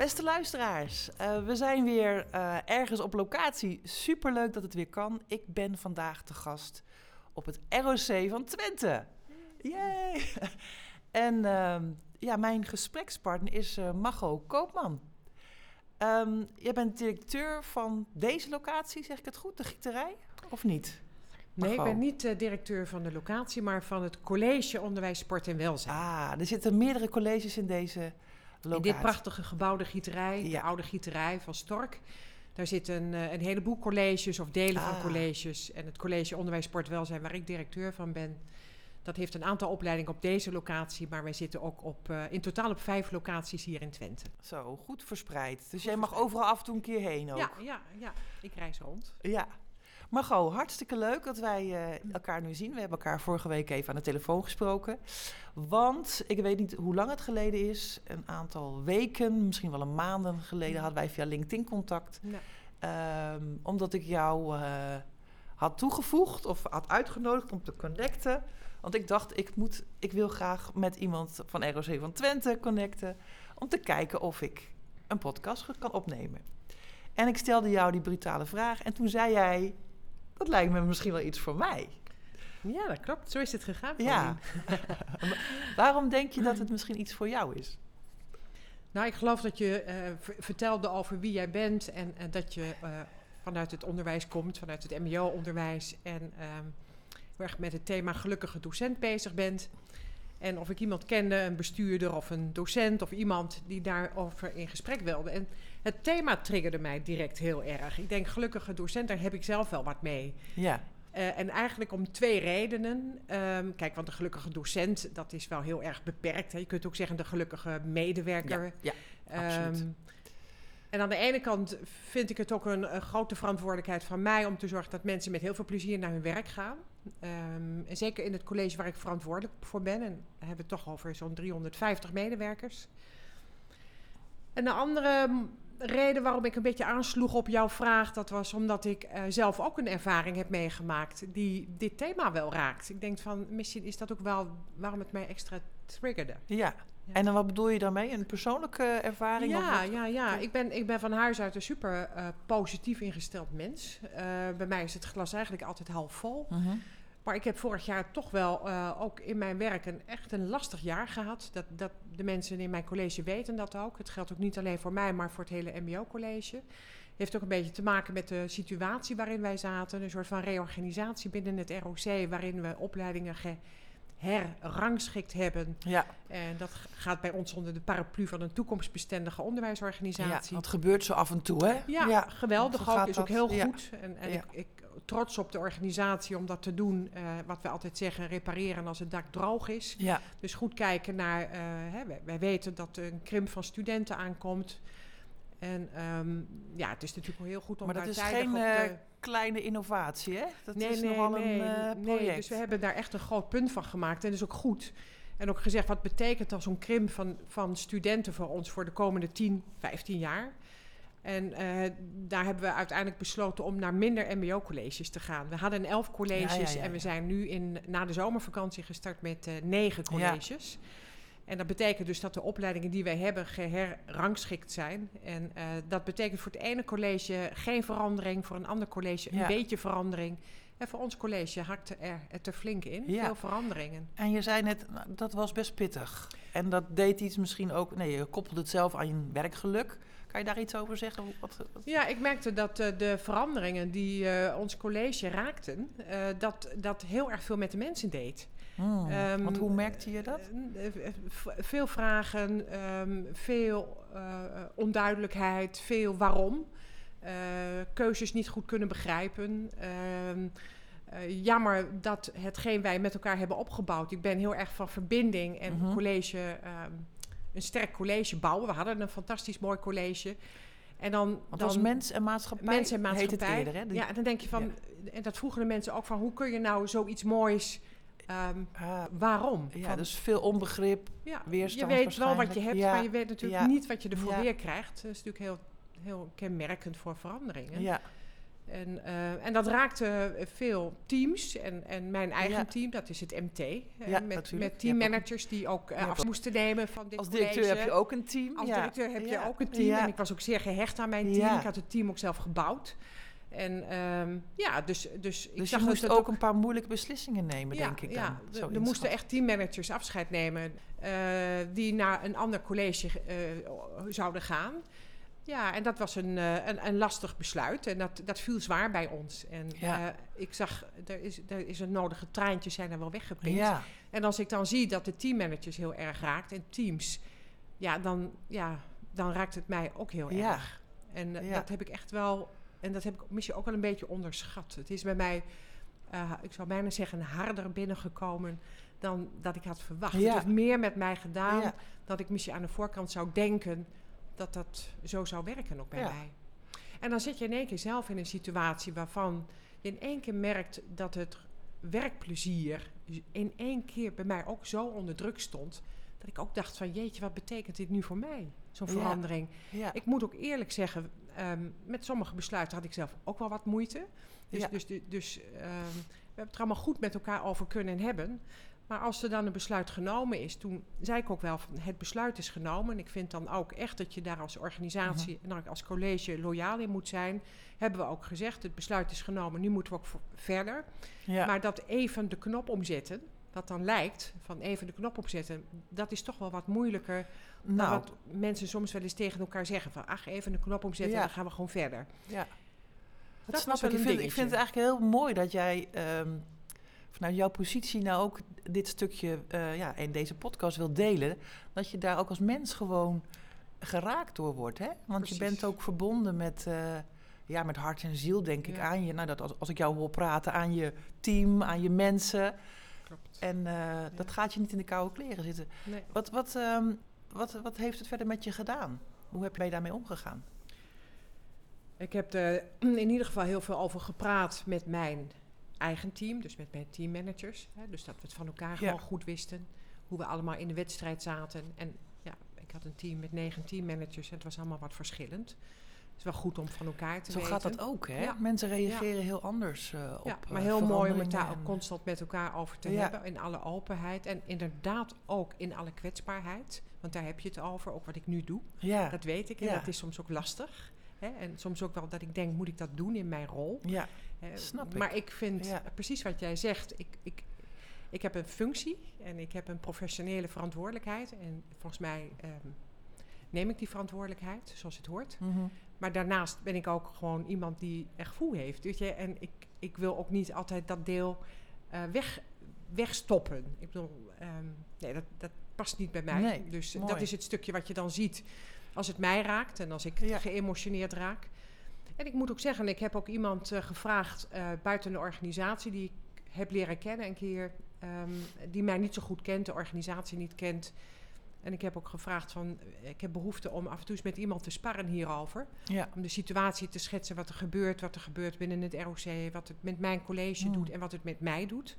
Beste luisteraars, uh, we zijn weer uh, ergens op locatie. Superleuk dat het weer kan. Ik ben vandaag te gast op het ROC van Twente. Yay! en uh, ja, mijn gesprekspartner is uh, Mago Koopman. Um, jij bent directeur van deze locatie, zeg ik het goed? De gieterij, of niet? Nee, ik ben niet uh, directeur van de locatie, maar van het College Onderwijs, Sport en Welzijn. Ah, er zitten meerdere colleges in deze in dit prachtige gebouw, de gieterij, de oude gieterij van Stork. Daar zitten een, een heleboel colleges of delen van ah. colleges. En het college Onderwijs Sport Welzijn, waar ik directeur van ben... dat heeft een aantal opleidingen op deze locatie... maar wij zitten ook op, uh, in totaal op vijf locaties hier in Twente. Zo, goed verspreid. Dus jij mag overal af en toe een keer heen ook? Ja, ja, ja. ik reis rond. Ja, Margot, hartstikke leuk dat wij uh, elkaar nu zien. We hebben elkaar vorige week even aan de telefoon gesproken. Want ik weet niet hoe lang het geleden is. Een aantal weken, misschien wel een maanden geleden, hadden wij via LinkedIn contact. Ja. Um, omdat ik jou uh, had toegevoegd of had uitgenodigd om te connecten. Want ik dacht, ik, moet, ik wil graag met iemand van ROC van Twente connecten. Om te kijken of ik een podcast kan opnemen. En ik stelde jou die brutale vraag. En toen zei jij: dat lijkt me misschien wel iets voor mij. Ja, dat klopt. Zo is het gegaan. Ja. Waarom denk je dat het misschien iets voor jou is? Nou, ik geloof dat je uh, vertelde over wie jij bent en, en dat je uh, vanuit het onderwijs komt, vanuit het MBO-onderwijs en uh, erg met het thema gelukkige docent bezig bent. En of ik iemand kende, een bestuurder of een docent of iemand die daarover in gesprek wilde. En het thema triggerde mij direct heel erg. Ik denk, gelukkige docent, daar heb ik zelf wel wat mee. Ja. Uh, en eigenlijk om twee redenen. Um, kijk, want de gelukkige docent, dat is wel heel erg beperkt. Hè. Je kunt ook zeggen de gelukkige medewerker. Ja, ja absoluut. Um, en aan de ene kant vind ik het ook een, een, grote verantwoordelijkheid van mij om te zorgen dat mensen met heel veel plezier naar hun werk gaan. En zeker in het college waar ik verantwoordelijk voor ben. En hebben we toch over zo'n 350 medewerkers. En de andere reden waarom ik een beetje aansloeg op jouw vraag, dat was omdat ik uh, zelf ook een ervaring heb meegemaakt die dit thema wel raakt. Ik denk van, misschien is dat ook wel waarom het mij extra triggerde. Ja. En dan wat bedoel je daarmee? Een persoonlijke ervaring? Ja, ja, ja. Ik ben, ik ben van huis uit een super uh, positief ingesteld mens. Uh, bij mij is het glas eigenlijk altijd half vol. -huh. Maar ik heb vorig jaar toch wel uh, ook in mijn werk een echt een lastig jaar gehad. Dat, dat de mensen in mijn college weten dat ook. Het geldt ook niet alleen voor mij, maar voor het hele MBO-college. Heeft ook een beetje te maken met de situatie waarin wij zaten. Een soort van reorganisatie binnen het ROC, waarin we opleidingen herrangschikt hebben. Ja. En dat gaat bij ons onder de paraplu van een toekomstbestendige onderwijsorganisatie. Ja, dat gebeurt zo af en toe, hè? Ja, ja geweldig ook. Is ook heel goed. En, en ik, ik, trots op de organisatie om dat te doen. Uh, wat we altijd zeggen, repareren als het dak droog is. Ja. Dus goed kijken naar... Uh, hè, wij, wij, weten dat er een krimp van studenten aankomt. En um, ja, het is natuurlijk wel heel goed om maar daar dat is geen uh, kleine innovatie, hè? Dat nee, is nee, nogal nee, een uh, project. Nee, dus we hebben daar echt een groot punt van gemaakt. En dat is ook goed. En ook gezegd, wat betekent dan zo'n krimp van, van studenten voor ons voor de komende 10, 15 jaar? En uh, daar hebben we uiteindelijk besloten om naar minder MBO-colleges te gaan. We hadden elf colleges ja, ja, ja, en we zijn nu in, na de zomervakantie gestart met uh, negen colleges. En dat betekent dus dat de opleidingen die wij hebben geherrangschikt zijn. En uh, dat betekent voor het ene college geen verandering, voor een ander college een ja. beetje verandering. En voor ons college hakte er het er flink in, ja. veel veranderingen. En je zei net, nou, dat was best pittig. En dat deed iets misschien ook, nee, je koppelde het zelf aan je werkgeluk. Kan je daar iets over zeggen? Wat, wat? Ja, ik merkte dat uh, de veranderingen die uh, ons college raakten, uh, dat dat heel erg veel met de mensen deed. Hmm, um, want hoe merkte je dat? veel vragen, um, veel onduidelijkheid, veel waarom. keuzes niet goed kunnen begrijpen. Uh, jammer dat hetgeen wij met elkaar hebben opgebouwd. Ik ben heel erg van verbinding en mm -hmm. college, um, een sterk college bouwen. We hadden een fantastisch mooi college. En dan, Want dan als mens en maatschappij, Mens en maatschappij. heet het eerder, hè? Die- Ja, en dan denk je van, en dat vroegen de mensen ook van, hoe kun je nou zoiets moois, ehm, Ah, waarom? ja, Van, dus veel onbegrip. ja, weerstand je weet wel wat je hebt, Ja, maar je weet natuurlijk ja, niet wat je ervoor weer krijgt. Dat is natuurlijk heel, heel kenmerkend voor veranderingen. Ja, En, eh, en dat raakte veel teams. En, en mijn eigen team, dat is het MT. eh, met, met teammanagers die ook hebt af moesten nemen van dit als college. directeur heb je ook een team. Als directeur heb je ook een team. En ik was ook zeer gehecht aan mijn team. Ik had het team ook zelf gebouwd. En ehm, ja, dus, dus ik Dus zag je dat moest het ook een paar moeilijke beslissingen nemen, ja, denk ik ja, dan. er- Zo er moesten echt teammanagers afscheid nemen eh, die naar een ander college eh, zouden gaan. Ja, en dat was een, eh, een, een lastig besluit. En dat, dat viel zwaar bij ons. En Ja. ik zag, er is, er is een nodige traantjes zijn er wel weggepikt. Ja, En als ik dan zie dat de teammanagers heel erg raakt en teams, ja, dan, ja, dan raakt het mij ook heel Ja. erg. En Ja. dat heb ik echt wel, en dat heb ik misschien ook wel een beetje onderschat. Het is bij mij, eh, ik zou bijna zeggen, harder binnengekomen dan dat ik had verwacht. Ja. Het heeft meer met mij gedaan Ja. dat ik misschien aan de voorkant zou denken dat dat zo zou werken ook bij Ja. mij. En dan zit je in één keer zelf in een situatie waarvan je in één keer merkt dat het werkplezier in één keer bij mij ook zo onder druk stond. Dat ik ook dacht van jeetje, wat betekent dit nu voor mij? Zo'n verandering. ja. Ik moet ook eerlijk zeggen, ehm, met sommige besluiten had ik zelf ook wel wat moeite. Dus, Ja. dus, dus, dus ehm, we hebben het er allemaal goed met elkaar over kunnen hebben. Maar als er dan een besluit genomen is, toen zei ik ook wel van het besluit is genomen. En ik vind dan ook echt dat je daar als organisatie Mhm. en ook als college loyaal in moet zijn. Hebben we ook gezegd, het besluit is genomen, nu moeten we ook verder. Maar dat even de knop omzetten, wat dan lijkt van even de knop omzetten, dat is toch wel wat moeilijker dan nou, wat mensen soms wel eens tegen elkaar zeggen. Van ach, even de knop omzetten Ja. en dan gaan we gewoon verder. ja. Dat, Dat snap ik. Ik vind, ik vind het eigenlijk heel mooi dat jij ehm, vanuit jouw positie nou ook dit stukje eh, ja, in deze podcast wil delen. Dat je daar ook als mens gewoon geraakt door wordt. Hè? Want je bent ook verbonden met, eh, ja, met hart en ziel, denk ik, aan je. Nou, dat als, als ik jou hoor praten, aan je team, aan je mensen. En eh, dat gaat je niet in de koude kleren zitten. Nee. Wat, wat, ehm, wat, wat heeft het verder met je gedaan? Hoe heb je daarmee omgegaan? Ik heb er in ieder geval heel veel over gepraat met mijn eigen team, dus met mijn teammanagers. Hè, dus dat we het van elkaar Ja. gewoon goed wisten. Hoe we allemaal in de wedstrijd zaten. En ja, ik had een team met negen teammanagers en het was allemaal wat verschillend. Het is wel goed om van elkaar te Zo weten. gaat dat ook, hè? Ja. Mensen reageren heel anders eh, op Ja, eh, maar heel mooi om het daar ook constant met elkaar over te hebben. In alle openheid. En inderdaad ook in alle kwetsbaarheid. Want daar heb je het over, ook wat ik nu doe. Ja, Dat weet ik. En dat is soms ook lastig. Hè? En soms ook wel dat ik denk, moet ik dat doen in mijn rol? ja, Hè, Snap maar ik vind precies wat jij zegt. Ik, ik, ik heb een functie en ik heb een professionele verantwoordelijkheid. En volgens mij ehm, neem ik die verantwoordelijkheid zoals het hoort. Mhm. Maar daarnaast ben ik ook gewoon iemand die er gevoel heeft. Weet je? En ik, ik wil ook niet altijd dat deel eh, weg, wegstoppen. Ik bedoel, ehm, nee, dat, dat past niet bij mij. Nee, dus mooi. dat is het stukje wat je dan ziet als het mij raakt en als ik Ja. geëmotioneerd raak. En ik moet ook zeggen, ik heb ook iemand eh, gevraagd eh, buiten de organisatie die ik heb leren kennen een keer, ehm, die mij niet zo goed kent, de organisatie niet kent. En ik heb ook gevraagd van, eh, ik heb behoefte om af en toe eens met iemand te sparren hierover. ja. Om de situatie te schetsen, wat er gebeurt, wat er gebeurt binnen het ROC, wat het met mijn college Hmm. doet en wat het met mij doet.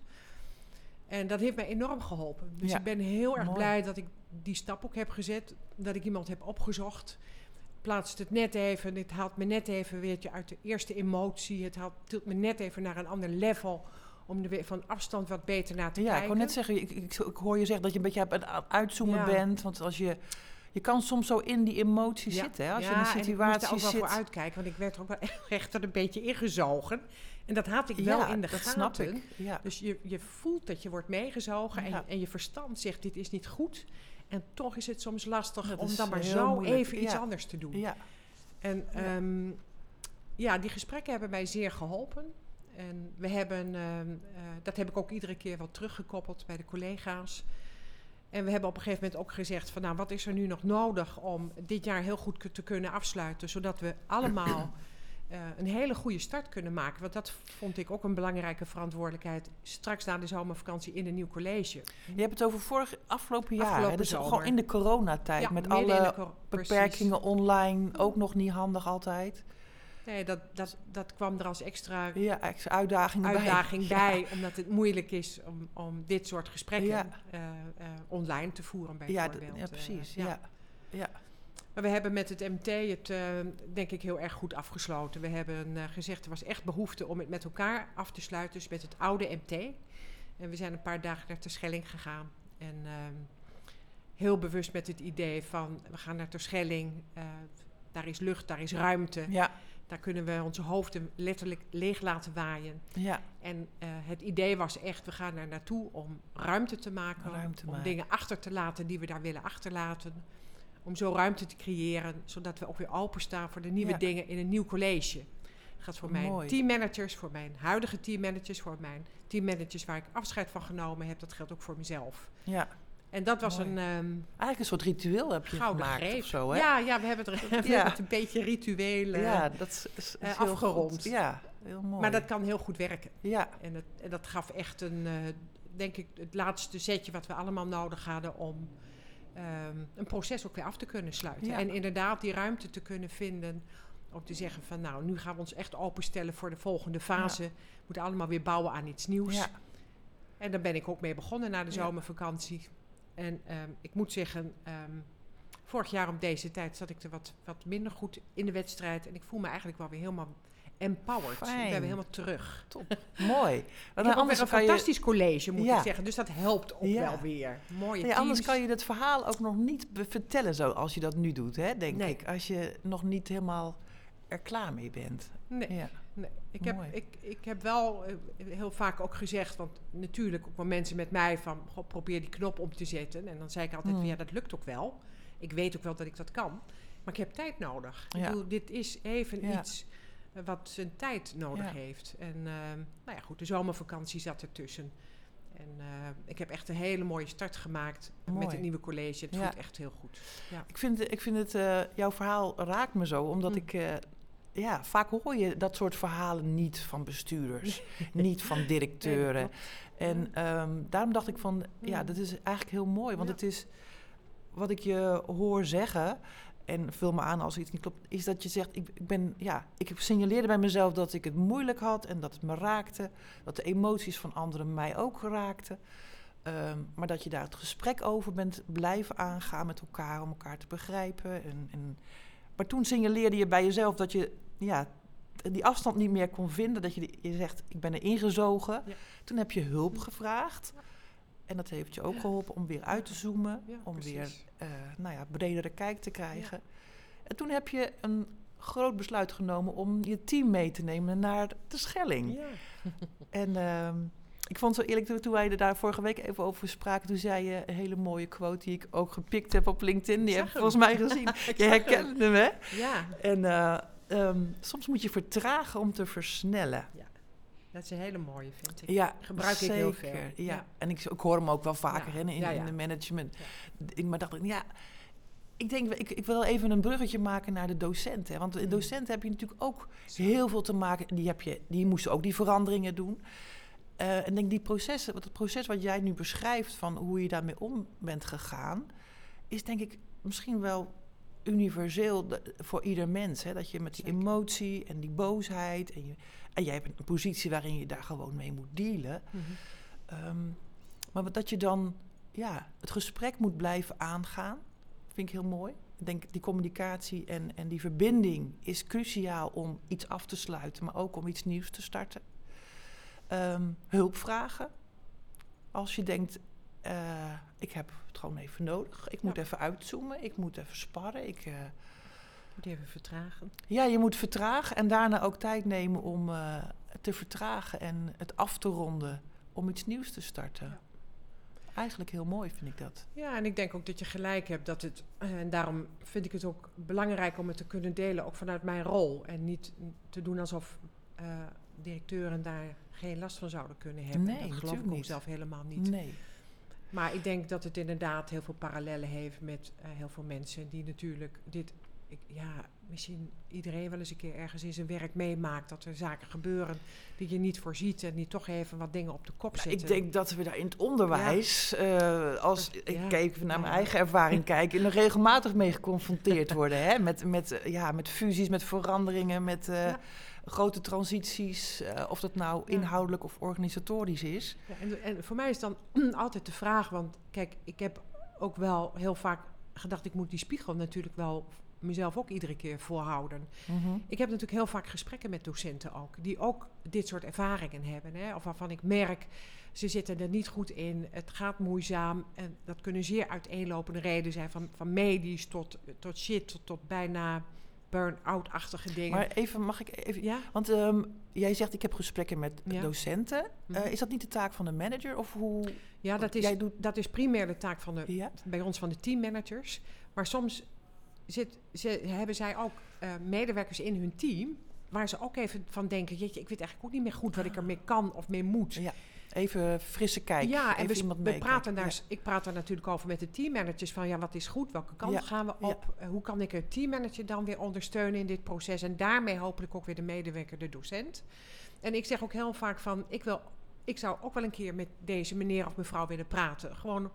En dat heeft mij enorm geholpen. Dus Ja, ik ben heel erg mooi. blij dat ik die stap ook heb gezet. Dat ik iemand heb opgezocht. Plaatst het net even. Het haalt me net even weer uit de eerste emotie. Het haalt, tilt me net even naar een ander level. Om er weer van afstand wat beter naar te ja, kijken. ik wou net zeggen, ik, ik, ik hoor je zeggen dat je een beetje aan het uitzoomen Ja. bent. Want als je, je kan soms zo in die emotie Ja. zitten. Hè? Als Ja, je in een en ik situatie moest er ook wel zit. voor uitkijken, want ik werd er ook wel echt er een beetje ingezogen. En dat had ik wel ja, in de dat gaten. snap ik. Ja. Dus je, je voelt dat je wordt meegezogen Ja. en, en je verstand zegt dit is niet goed. En toch is het soms lastig Dat om dan maar zo moeilijk. even iets Ja. anders te doen. ja. En Ja. ehm, ja, die gesprekken hebben mij zeer geholpen. En we hebben, ehm, eh, dat heb ik ook iedere keer wel teruggekoppeld bij de collega's. En we hebben op een gegeven moment ook gezegd van nou, wat is er nu nog nodig om dit jaar heel goed te kunnen afsluiten, zodat we allemaal eh, een hele goede start kunnen maken. Want dat vond ik ook een belangrijke verantwoordelijkheid. Straks na de zomervakantie in een nieuw college. Je hebt het over vorig, afgelopen jaar. Afgelopen hè? Dus zomer. gewoon in de coronatijd. Ja, met alle beperkingen online. Ook nog niet handig altijd. Nee, dat, dat, dat kwam er als extra Ja, extra uitdagingen bij. uitdaging Ja. bij. Omdat het moeilijk is om, om dit soort gesprekken Ja. eh, eh, online te voeren bijvoorbeeld. ja, Eh, precies. ja. ja. Maar we hebben met het MT het denk ik heel erg goed afgesloten. We hebben eh, gezegd er was echt behoefte om het met elkaar af te sluiten. Dus met het oude MT. En we zijn een paar dagen naar Terschelling gegaan. En ehm, heel bewust met het idee van we gaan naar Terschelling. daar is lucht, daar is ruimte. Ja. Daar kunnen we onze hoofden letterlijk leeg laten waaien. ja. En eh, het idee was echt, we gaan er naartoe om ruimte te maken. Ruimte om maken. dingen achter te laten die we daar willen achterlaten. Om zo ruimte te creëren, zodat we ook weer openstaan voor de nieuwe Ja. dingen in een nieuw college. Dat gaat voor mijn Mooi. teammanagers, voor mijn huidige teammanagers, voor mijn teammanagers waar ik afscheid van genomen heb. Dat geldt ook voor mezelf. ja. En dat was Mooi. een ehm, Eigenlijk een soort ritueel heb je gouden gemaakt greep. of zo, hè? Ja, ja, we hebben het, we hebben Ja. het een beetje ritueel. eh, Ja, dat is, is, is eh, heel afgerond. goed. Ja, heel mooi. maar dat kan heel goed werken. Ja, En, het, en dat gaf echt een, eh, denk ik, het laatste setje wat we allemaal nodig hadden om ehm, een proces ook weer af te kunnen sluiten. Ja. En inderdaad die ruimte te kunnen vinden. Ook te zeggen van nou, nu gaan we ons echt openstellen voor de volgende fase. We moeten allemaal weer bouwen aan iets nieuws. ja. En daar ben ik ook mee begonnen na de Ja. zomervakantie. En ehm, ik moet zeggen, ehm, vorig jaar op deze tijd zat ik er wat, wat minder goed in de wedstrijd. En ik voel me eigenlijk wel weer helemaal empowered. Fijn. Ik ben weer helemaal terug. mooi. Ik Want ook anders weer een je, fantastisch college, moet Ja. ik zeggen. Dus dat helpt ook Ja. wel weer. Mooie ja, anders kan je het verhaal ook nog niet vertellen zoals je dat nu doet, hè, denk Nee. ik. Als je nog niet helemaal er klaar mee bent. Nee, Ja. nee. Ik, heb, ik, ik heb wel eh, heel vaak ook gezegd, want natuurlijk ook wel mensen met mij van, goh, probeer die knop om te zetten. En dan zei ik altijd, Hmm. van, ja, dat lukt ook wel. Ik weet ook wel dat ik dat kan. Maar ik heb tijd nodig. Ik Ja. bedoel, dit is even Ja. iets eh, wat zijn tijd nodig heeft. En ehm, nou ja, goed, de zomervakantie zat ertussen. En eh, ik heb echt een hele mooie start gemaakt met het nieuwe college. Het Ja. voelt echt heel goed. Ja. Ik vind, ik vind het, jouw verhaal raakt me zo, omdat Mm. ik, ja, vaak hoor je dat soort verhalen niet van bestuurders, niet van directeuren. En ehm, daarom dacht ik van, ja, Mm. dat is eigenlijk heel mooi. Want Ja. het is, wat ik je hoor zeggen, en vul me aan als iets niet klopt, is dat je zegt, ik, ik ben, ja, ik signaleerde bij mezelf dat ik het moeilijk had en dat het me raakte. Dat de emoties van anderen mij ook raakten. Ehm, maar dat je daar het gesprek over bent blijven aangaan met elkaar, om elkaar te begrijpen. En, en, maar toen signaleerde je bij jezelf dat je ja, die afstand niet meer kon vinden. Dat je, je zegt, ik ben er ingezogen. Ja. Toen heb je hulp gevraagd. En dat heeft je ook geholpen om weer uit te zoomen. Om weer eh nou ja, bredere kijk te krijgen. En toen heb je een groot besluit genomen om je team mee te nemen naar de Schelling. Ja. En ehm, ik vond het zo eerlijk, toen- wij er daar vorige week even over spraken, toen zei je een hele mooie quote die ik ook gepikt heb op LinkedIn. Die heb je volgens mij gezien. Je herkende hem, hè? Ja, En eh, ehm, soms moet je vertragen om te versnellen. dat is een hele mooie, vind ik. Ja, Gebruik ik heel veel. Ja. Ja. En ik, ik hoor hem ook wel vaker Ja. in, Ja, ja. in de management. Ja. Ik, maar dacht ik, ja, ik denk, ik, ik wil even een bruggetje maken naar de docenten. Want in Mm. docenten heb je natuurlijk ook heel veel te maken. Die, heb je, die moesten ook die veranderingen doen. Eh, en denk die processen, wat het proces wat jij nu beschrijft van hoe je daarmee om bent gegaan, is denk ik misschien wel universeel voor ieder mens. Hè? Dat je met die Zeker. emotie en die boosheid en, je, en jij hebt een positie waarin je daar gewoon mee moet dealen. Mhm. Ehm, maar dat je dan ja, het gesprek moet blijven aangaan, vind ik heel mooi. Ik denk die communicatie en, en die verbinding is cruciaal om iets af te sluiten, maar ook om iets nieuws te starten. Ehm, hulp vragen. Als je denkt, eh, ik heb het gewoon even nodig. Ik moet Ja. even uitzoomen, ik moet even sparren. Ik, eh, Moet even vertragen. ja, je moet vertragen en daarna ook tijd nemen om eh, te vertragen en het af te ronden om iets nieuws te starten. Ja. Eigenlijk heel mooi vind ik dat. Ja, en ik denk ook dat je gelijk hebt dat het, en daarom vind ik het ook belangrijk om het te kunnen delen, ook vanuit mijn rol. En niet te doen alsof directeuren daar geen last van zouden kunnen hebben. Nee, dat geloof ik ook zelf helemaal niet. Nee. Maar ik denk dat het inderdaad heel veel parallellen heeft met eh, heel veel mensen die natuurlijk dit. Ik, ja, misschien iedereen wel eens een keer ergens in zijn werk meemaakt. Dat er zaken gebeuren die je niet voorziet en die toch even wat dingen op de kop Ja, zetten. ik denk dat we daar in het onderwijs, eh, als Dat- ik ja. kijk naar mijn eigen ervaring kijk, er regelmatig mee geconfronteerd worden. Hè? Met, met, ja, met fusies, met veranderingen, met eh, Ja. Grote transities. eh, of dat nou Ja. inhoudelijk of organisatorisch is. Ja, en, en voor mij is dan altijd de vraag, want kijk, ik heb ook wel heel vaak gedacht, ik moet die spiegel natuurlijk wel mezelf ook iedere keer voorhouden. Ik heb natuurlijk heel vaak gesprekken met docenten ook, die ook dit soort ervaringen hebben. Hè, of waarvan ik merk, ze zitten er niet goed in, het gaat moeizaam. En dat kunnen zeer uiteenlopende redenen zijn, van, van medisch tot, tot shit, tot, tot bijna burn-out-achtige dingen. Maar even, mag ik even... ja? Want ehm, jij zegt, ik heb gesprekken met Ja. docenten. Mhm. Eh, is dat niet de taak van de manager? Of hoe... ja, dat is, jij doet- dat is primair de taak van de, Ja? bij ons van de teammanagers. Maar soms zit, ze, hebben zij ook eh, medewerkers in hun team... waar ze ook even van denken... jeetje, ik weet eigenlijk ook niet meer goed wat ik ermee kan of mee moet. Ja, Even frisse kijk. ja, en we, we praten daar, Ja. ik praat daar natuurlijk over met de teammanagers... van ja, wat is goed, welke kant Ja, gaan we op... eh, hoe kan ik een teammanager dan weer ondersteunen in dit proces... en daarmee hopelijk ook weer de medewerker, de docent. En ik zeg ook heel vaak van... ik, wil, ik zou ook wel een keer met deze meneer of mevrouw willen praten. Gewoon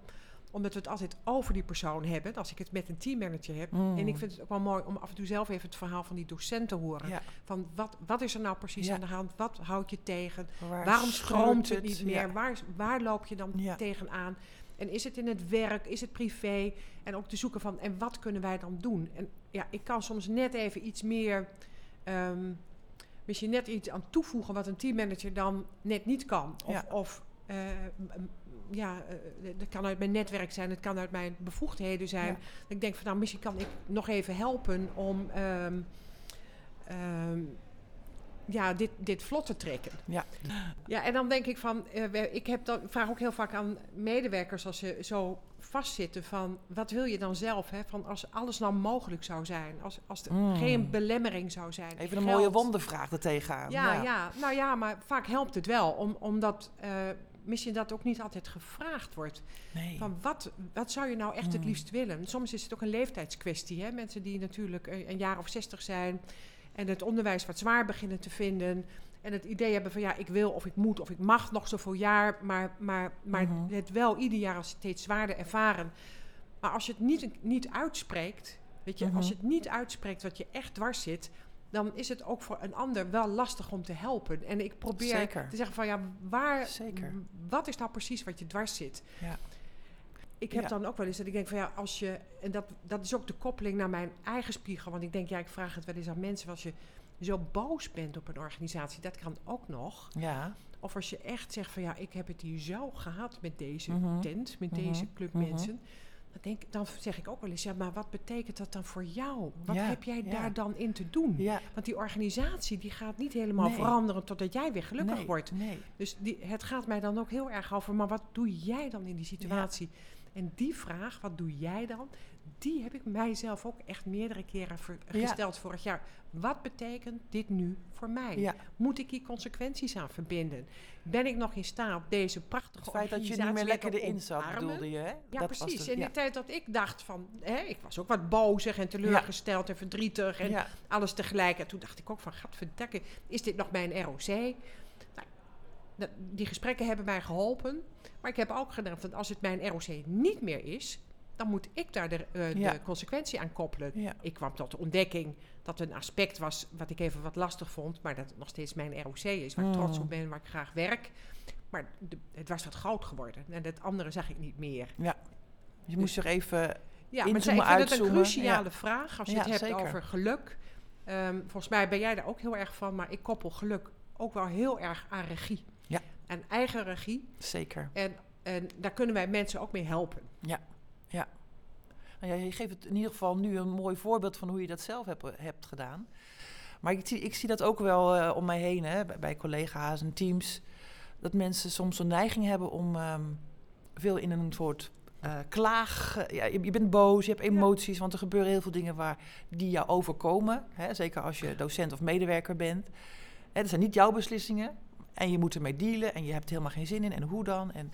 omdat we het altijd over die persoon hebben. Als ik het met een teammanager heb. Mm. En ik vind het ook wel mooi om af en toe zelf even het verhaal van die docent te horen. Ja. Van wat, wat is er nou precies Ja. aan de hand? Wat houdt je tegen? Waar Waarom stroomt het niet Ja. meer? Waar, waar loop je dan tegenaan? En is het in het werk? Is het privé? En ook te zoeken van, en wat kunnen wij dan doen? En ja, ik kan soms net even iets meer, ehm, misschien net iets aan toevoegen wat een teammanager dan net niet kan. Of, of eh, ja, eh, dat kan uit mijn netwerk zijn, het kan uit mijn bevoegdheden zijn. Ja. Ik denk van, nou, misschien kan ik nog even helpen om ehm, ehm, ja, dit, dit vlot te trekken. Ja. Ja, en dan denk ik van, eh, ik heb dan, vraag ook heel vaak aan medewerkers als ze zo vastzitten van, wat wil je dan zelf? Hè? Van als alles nou mogelijk zou zijn, als, als er Mm. geen belemmering zou zijn. Even een mooie wondervraag er tegenaan. Ja, ja, nou ja, maar vaak helpt het wel, om, omdat eh, misschien dat ook niet altijd gevraagd wordt. Nee. Van wat, wat zou je nou echt het Mm. liefst willen? Soms is het ook een leeftijdskwestie. Hè? Mensen die natuurlijk een, een jaar of zestig zijn en het onderwijs wat zwaar beginnen te vinden. En het idee hebben van ja, ik wil of ik moet of ik mag nog zoveel jaar, maar, maar, maar Mhm. het wel ieder jaar als steeds zwaarder ervaren. Maar als je het niet, niet uitspreekt, weet je, Mhm. als je het niet uitspreekt wat je echt dwars zit, dan is het ook voor een ander wel lastig om te helpen. En ik probeer Zeker. te zeggen van ja, waar, Zeker. wat is nou precies wat je dwars zit? Ja. Ik heb Ja. dan ook wel eens dat ik denk van ja, als je, en dat, dat is ook de koppeling naar mijn eigen spiegel, want ik denk ja, ik vraag het wel eens aan mensen, als je zo boos bent op een organisatie, dat kan ook nog. Ja. Of als je echt zegt van ja, ik heb het hier zo gehad met deze Mhm. tent, met Mhm. deze club Mhm. mensen. Dan, denk, dan zeg ik ook wel eens, ja, maar wat betekent dat dan voor jou? Wat Ja, heb jij ja. daar dan in te doen? Ja. Want die organisatie die gaat niet helemaal Nee. veranderen totdat jij weer gelukkig nee. wordt. Nee. Dus die, het gaat mij dan ook heel erg over, maar wat doe jij dan in die situatie? En die vraag, wat doe jij dan? Die heb ik mijzelf ook echt meerdere keren ver- Ja. gesteld vorig jaar. Wat betekent dit nu voor mij? Ja. Moet ik hier consequenties aan verbinden? Ben ik nog in staat deze prachtige Het feit dat je niet organisatie meer lekker erin zat, bedoelde je, hè? Ja, Dat was precies. in ja. de tijd dat ik dacht van... Hè, ik was ook wat bozig en teleurgesteld en verdrietig en alles tegelijk. En toen dacht ik ook van, gadverdakke, is dit nog mijn ROC? Nou, dat- die gesprekken hebben mij geholpen. Maar ik heb ook gedaan van, als het mijn ROC niet meer is... dan moet ik daar de, eh, Ja. de consequentie aan koppelen. Ja. Ik kwam tot de ontdekking dat een aspect was wat ik even wat lastig vond... maar dat nog steeds mijn ROC is, waar ik Mm. trots op ben, waar ik graag werk... Maar de- het was wat groot geworden. En het andere zag ik niet meer. Je moest er even... Ja, Inzoomen, maar ik vind het een cruciale ja. vraag als je Ja, het hebt zeker. over geluk. Ehm, volgens mij ben jij daar ook heel erg van, maar ik koppel geluk ook wel heel erg aan regie. Ja. Aan eigen regie. Zeker. En, en daar kunnen wij mensen ook mee helpen. Nou ja, je geeft het in ieder geval nu een mooi voorbeeld van hoe je dat zelf hebt, hebt gedaan. Maar ik zie, ik zie dat ook wel eh, om mij heen, hè, bij, bij collega's en teams. Dat mensen soms een neiging hebben om ehm, veel in een soort eh, klaag... ja, je, je bent boos, je hebt emoties, want er gebeuren heel veel dingen waar, die jou overkomen. Hè, zeker als je docent of medewerker bent. Hè, dat zijn niet jouw beslissingen. En je moet ermee dealen en je hebt helemaal geen zin in. En hoe dan? En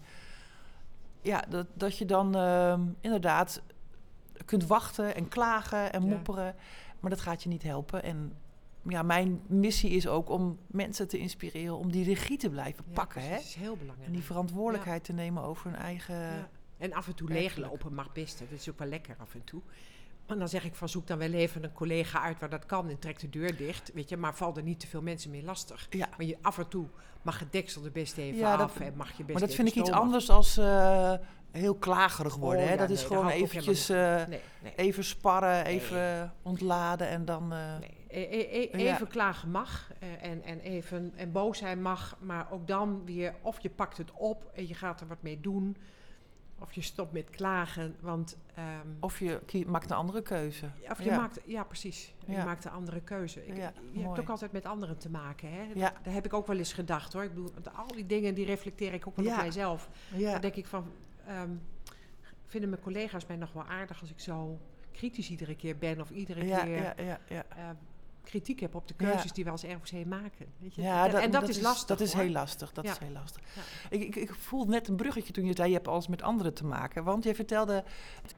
ja, dat, dat je dan ehm, inderdaad kunt wachten en klagen en Ja. mopperen. maar dat gaat je niet helpen. En ja, mijn missie is ook om mensen te inspireren om die regie te blijven Ja, pakken. Hè? Dat is heel belangrijk. En die verantwoordelijkheid te nemen over hun eigen. En af en toe leeglopen mag best. Dat is ook wel lekker af en toe. Maar dan zeg ik van zoek dan wel even een collega uit waar dat kan en trek de deur dicht. Weet je, maar val er niet te veel mensen mee lastig. Ja. Maar je, af en toe mag het deksel er best even Ja, dat- af en mag je best Maar dat vind ik iets anders als eh, heel klagerig worden. Oh, hè? ja, dat is gewoon eventjes eh, Nee, nee. even sparren, even ontladen en dan. eh, Nee, e- e- e- Ja. even klagen mag en, en even en boos zijn mag, maar ook dan weer of je pakt het op en je gaat er wat mee doen, of je stopt met klagen, want ehm, Of je maakt een andere keuze. of je ja. maakt, ja precies, je maakt een andere keuze. Ik, Ja, je hebt ook altijd met anderen te maken, hè? Daar heb ik ook wel eens gedacht, hoor. Ik bedoel, al die dingen die reflecteer ik ook wel op mijzelf. Dan denk ik van, ehm, vinden mijn collega's mij nog wel aardig als ik zo kritisch iedere keer ben of iedere keer ja, ja, ja. eh, kritiek heb op de Ja. keuzes die we als RVC maken. Weet je? Ja, en, en dat, is lastig. Dat is hoor. heel lastig. Dat Ja. is heel lastig. Ja. Ik, ik, ik voel net een bruggetje toen je zei: je hebt alles met anderen te maken. Want jij vertelde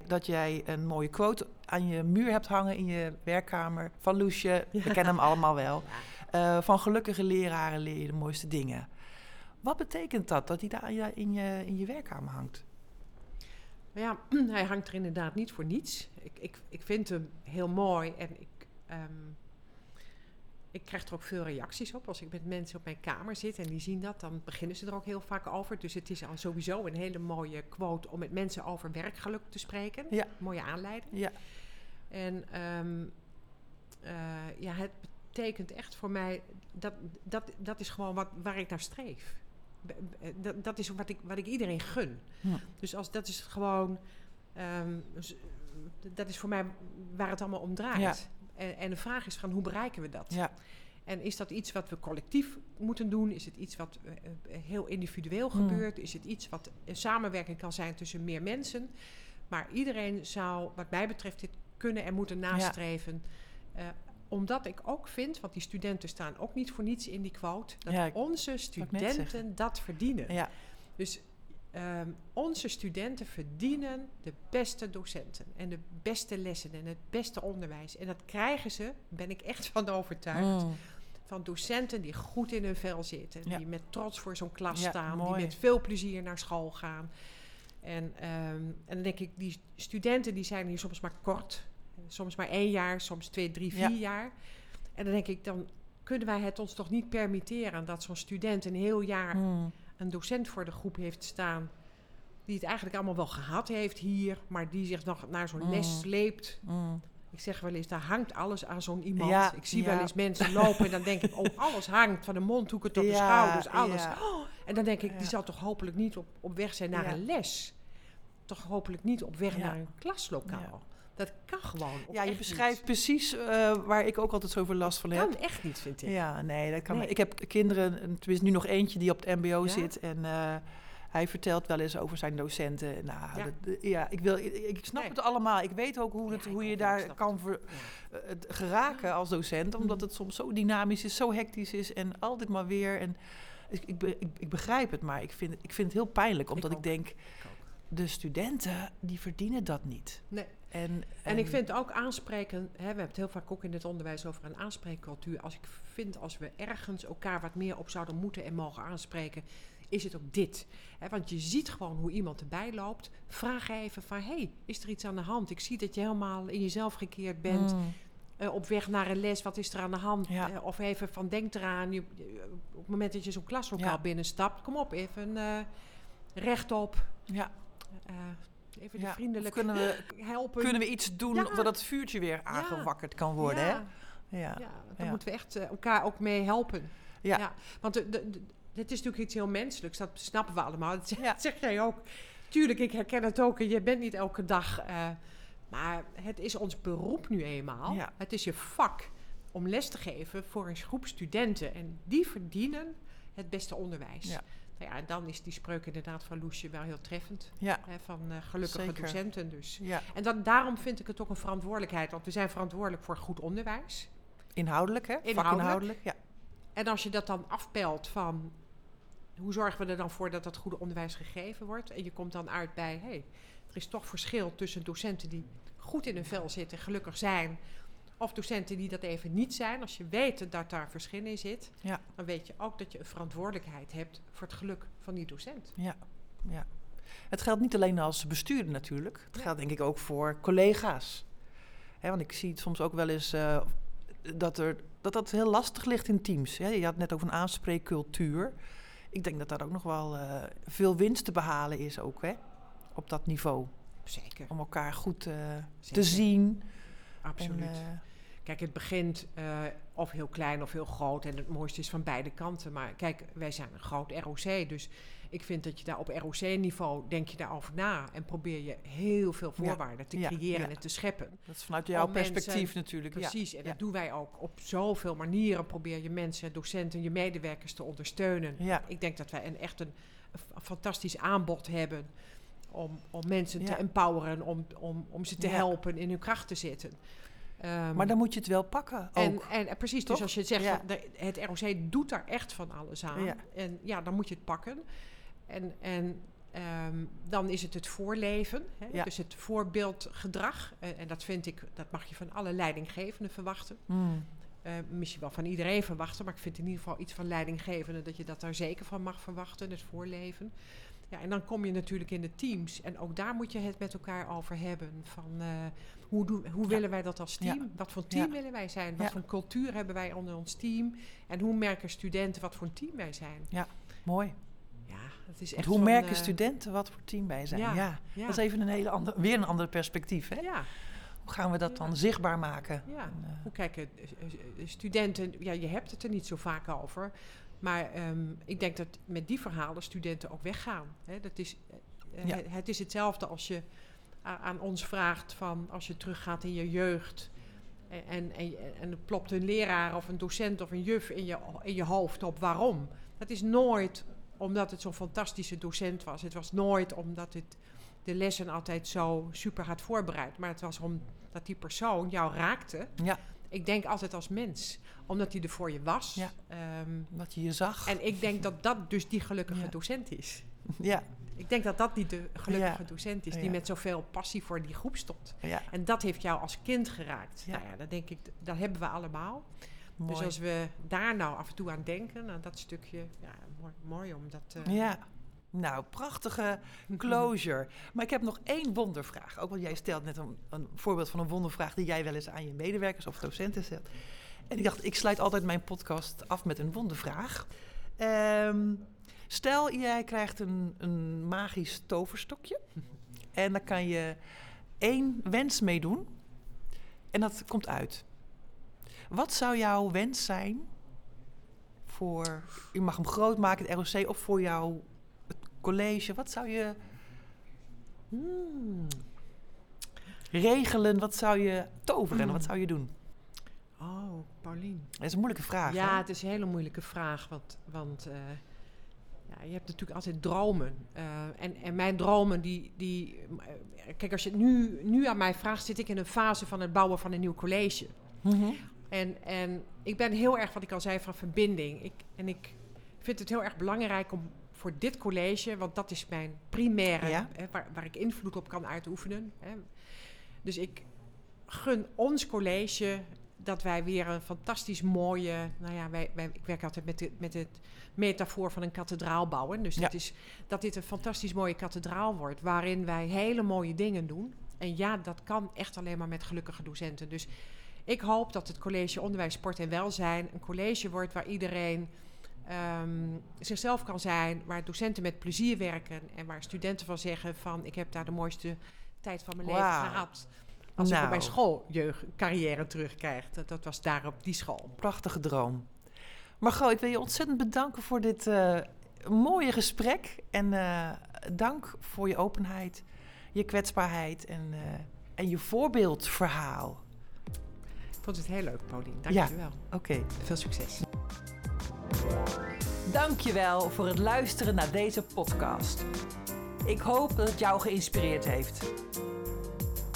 dat jij een mooie quote aan je muur hebt hangen in je werkkamer van Loesje. We kennen hem allemaal wel. Eh, van gelukkige leraren leer je de mooiste dingen. Wat betekent dat, dat hij daar in je, in je werkkamer hangt? Ja, hij hangt er inderdaad niet voor niets. Ik, ik, ik vind hem heel mooi en ik, ehm, ik krijg er ook veel reacties op. Als ik met mensen op mijn kamer zit en die zien dat, dan beginnen ze er ook heel vaak over. Dus het is al sowieso een hele mooie quote om met mensen over werkgeluk te spreken. Ja. Mooie aanleiding. Ja, En eh, ja, het betekent echt voor mij, dat, dat, dat is gewoon wat, waar ik naar streef. Dat, dat is wat ik, wat ik iedereen gun. Hm. Dus als, dat is gewoon, ehm, dat is voor mij waar het allemaal om draait. En, en de vraag is van hoe bereiken we dat? ja, En is dat iets wat we collectief moeten doen? Is het iets wat eh, eh, heel individueel Hmm. gebeurt? Is het iets wat een samenwerking kan zijn tussen meer mensen? Maar iedereen zou, wat mij betreft, dit kunnen en moeten nastreven. Eh, omdat ik ook vind, want die studenten staan ook niet voor niets in die quote, dat Ja, onze studenten dat verdienen. ja, Dus ehm, onze studenten verdienen de beste docenten en de beste lessen en het beste onderwijs. En dat krijgen ze, ben ik echt van overtuigd, Mm. van docenten die goed in hun vel zitten. Ja. Die met trots voor zo'n klas Ja, staan. mooi. Die met veel plezier naar school gaan. En, ehm, en dan denk ik, die studenten die zijn hier soms maar kort. Soms maar één jaar, soms twee, drie, vier Ja. jaar. En dan denk ik, dan kunnen wij het ons toch niet permitteren... dat zo'n student een heel jaar Mm. Een docent voor de groep heeft staan... die het eigenlijk allemaal wel gehad heeft hier... maar die zich nog naar zo'n Mm. les sleept... Mm. Ik zeg wel eens, daar hangt alles aan zo'n iemand. Ja, ik zie ja. wel eens mensen lopen en dan denk ik, oh, alles hangt. Van de mondhoeken tot de schouders, alles. Oh, en dan denk ik, die zal toch hopelijk niet op, op weg zijn naar een les. Toch hopelijk niet op weg naar een klaslokaal. Dat kan gewoon. Ja, je beschrijft niet. precies eh, waar ik ook altijd zoveel last van heb. Kan echt niet, vind ik. Ja, nee, dat kan Nee. Ik heb kinderen, en tenminste nu nog eentje die op het mbo Ja? zit. En eh, hij vertelt wel eens over zijn docenten. Nou, Ja. dat- ja, ik, wil, ik, ik snap Nee. het allemaal. Ik weet ook hoe, het, hoe je daar kan ver, eh, geraken als docent. Omdat het soms zo dynamisch is, zo hectisch is en altijd maar weer. En ik, ik, ik, ik begrijp het, maar ik vind, ik vind het heel pijnlijk. Omdat ik, denk, de studenten, die verdienen dat niet. Nee. En, En ik vind ook aanspreken, hè, we hebben het heel vaak ook in het onderwijs over een aanspreekcultuur. Als ik vind als we ergens elkaar wat meer op zouden moeten en mogen aanspreken, is het ook dit. Hè, want je ziet gewoon hoe iemand erbij loopt. Vraag even van, hey, is er iets aan de hand? Ik zie dat je helemaal in jezelf gekeerd bent. Mm, eh, op weg naar een les, wat is er aan de hand? Ja. Eh, of even van, denk eraan, je, op het moment dat je zo'n klaslokaal Ja. binnenstapt, kom op, even eh, rechtop. ja, even ja. de vriendelijk kunnen we, helpen. kunnen we iets doen Ja. zodat het vuurtje weer aangewakkerd kan worden? ja. Hè? Ja. Ja, daar Ja. moeten we echt eh, elkaar ook mee helpen. Ja. Want de, de, de- het is natuurlijk iets heel menselijks, dat snappen we allemaal. Dat zeg, Ja. jij ook. Tuurlijk, ik herken het ook en je bent niet elke dag. eh, maar het is ons beroep nu eenmaal. Ja. Het is je vak om les te geven voor een groep studenten. En die verdienen het beste onderwijs. Ja. Nou dan is die spreuk inderdaad van Loesje wel heel treffend. Ja. Hè, van eh, gelukkige Zeker. docenten dus. ja. En dat, daarom vind ik het ook een verantwoordelijkheid. Want we zijn verantwoordelijk voor goed onderwijs. Inhoudelijk, hè? Inhoudelijk. Vakinhoudelijk, ja. En als je dat dan afpelt van hoe zorgen we er dan voor dat dat goede onderwijs gegeven wordt? En je komt dan uit bij, hé, hey, er is toch verschil tussen docenten die goed in hun vel zitten, gelukkig zijn, Of docenten die dat even niet zijn. Als je weet dat daar verschil in zit, Ja. dan weet je ook dat je een verantwoordelijkheid hebt voor het geluk van die docent. Ja, ja. Het geldt niet alleen als bestuurder natuurlijk. Het Ja. geldt denk ik ook voor collega's. Hè, want ik zie het soms ook wel eens eh, dat, er, dat dat heel lastig ligt in teams. Hè. Je had het net over een aanspreekcultuur. Ik denk dat daar ook nog wel eh, veel winst te behalen is ook, hè, op dat niveau. Zeker. Om elkaar goed eh, te zien. Absoluut. Eh, Kijk, het begint eh, of heel klein of heel groot. En het mooiste is van beide kanten. Maar kijk, wij zijn een groot ROC. Dus ik vind dat je daar op ROC-niveau denk je daarover na. En probeer je heel veel Ja, voorwaarden te ja, creëren ja. en te scheppen. dat is vanuit jouw Om mensen- perspectief natuurlijk. Ja. Precies. En dat doen wij ook op zoveel manieren. Probeer je mensen, docenten, je medewerkers te ondersteunen. Ik denk dat wij een, echt een, fantastisch aanbod hebben. Om, om mensen Ja. te empoweren, om, om, om ze te Ja. helpen in hun kracht te zetten. Ehm, Maar dan moet je het wel pakken en, ook. en eh, precies, Toch? dus als je zegt, Ja. van de, het ROC doet daar echt van alles aan. Ja. En ja, dan moet je het pakken. En, en ehm, dan is het het voorleven, hè? Ja. dus het voorbeeldgedrag. En, en dat vind ik, dat mag je van alle leidinggevenden verwachten. Hmm. Eh, misschien wel van iedereen verwachten, maar ik vind in ieder geval iets van leidinggevenden dat je dat daar zeker van mag verwachten, het voorleven. Ja, en dan kom je natuurlijk in de teams. En ook daar moet je het met elkaar over hebben. Van eh, hoe, doen, hoe Ja. willen wij dat als team? Ja. Wat voor team Ja. willen wij zijn? Wat Ja. voor cultuur hebben wij onder ons team? En hoe merken studenten wat voor team wij zijn? Mooi. Ja, dat is Want echt hoe merken eh, studenten wat voor team wij zijn? Ja, Ja, ja. dat is even een hele andere, weer een ander perspectief. Hè? Ja, Hoe gaan we dat Ja. dan zichtbaar maken? ja. En, eh, Hoe kijken studenten? Ja, je hebt het er niet zo vaak over. Maar ehm, ik denk dat met die verhalen studenten ook weggaan. Hè? Dat is, eh, Ja. het, is hetzelfde als je aan ons vraagt van als je teruggaat in je jeugd. En, en, en, en er plopt een leraar of een docent of een juf in je, in je hoofd op waarom. Dat is nooit omdat het zo'n fantastische docent was. Het was nooit omdat het de lessen altijd zo super had voorbereid. Maar het was omdat die persoon jou raakte. ja, Ik denk altijd als mens. Omdat hij er voor je was. Ja. Ehm, wat je je zag. en ik denk dat dat dus die gelukkige Ja. docent is. ja, Ik denk dat dat die de gelukkige Ja. docent is. Die met zoveel passie voor die groep stond. ja, En dat heeft jou als kind geraakt. Nou ja, dat denk ik, dat hebben we allemaal. mooi. Dus als we daar nou af en toe aan denken, aan dat stukje, ja, mooi, mooi om dat. eh, Ja. Nou, prachtige closure. Maar ik heb nog één wondervraag. Ook want jij stelt net een, een voorbeeld van een wondervraag die jij wel eens aan je medewerkers of docenten stelt. En ik dacht, ik sluit altijd mijn podcast af met een wondervraag. Ehm, stel, jij krijgt een, een magisch toverstokje. En dan kan je één wens mee doen. En dat komt uit. Wat zou jouw wens zijn voor... Je mag hem groot maken, het ROC, of voor jouw college. Wat zou je Hmm. regelen? Wat zou je toveren? Mm. Wat zou je doen? Oh, Paulien. Dat is een moeilijke vraag. Ja, hè? het is een hele moeilijke vraag. Want, want eh, ja, je hebt natuurlijk altijd dromen. Eh, en, en mijn dromen, die. die eh, kijk, als je het nu, nu aan mij vraagt, zit ik in een fase van het bouwen van een nieuw college. Mhm. En, en ik ben heel erg, wat ik al zei, van verbinding. Ik, en ik vind het heel erg belangrijk om voor dit college, want dat is mijn primaire, Ja. hè, waar, waar ik invloed op kan uitoefenen. Hè. Dus ik gun ons college dat wij weer een fantastisch mooie, nou ja, wij, wij, ik werk altijd met, de, met het metafoor van een kathedraal bouwen. Dus Ja. dat, is, dat dit een fantastisch mooie kathedraal wordt, waarin wij hele mooie dingen doen. En ja, dat kan echt alleen maar met gelukkige docenten. Dus ik hoop dat het college Onderwijs, Sport en Welzijn een college wordt waar iedereen ehm, zichzelf kan zijn, waar docenten met plezier werken en waar studenten van zeggen van ik heb daar de mooiste tijd van mijn leven gehad. Als ik op Nou. mijn schooljeugdcarrière terugkrijg. Dat, dat was daar op die school. Prachtige droom. Margot, ik wil je ontzettend bedanken voor dit eh, mooie gesprek. En eh, dank voor je openheid, je kwetsbaarheid en, eh, en je voorbeeldverhaal. Ik vond het heel leuk, Paulien. Dank Ja. je wel. Oké. Veel succes. Dankjewel voor het luisteren naar deze podcast. Ik hoop dat het jou geïnspireerd heeft.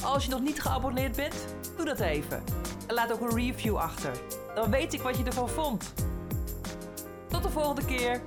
Als je nog niet geabonneerd bent, doe dat even. En laat ook een review achter. Dan weet ik wat je ervan vond. Tot de volgende keer.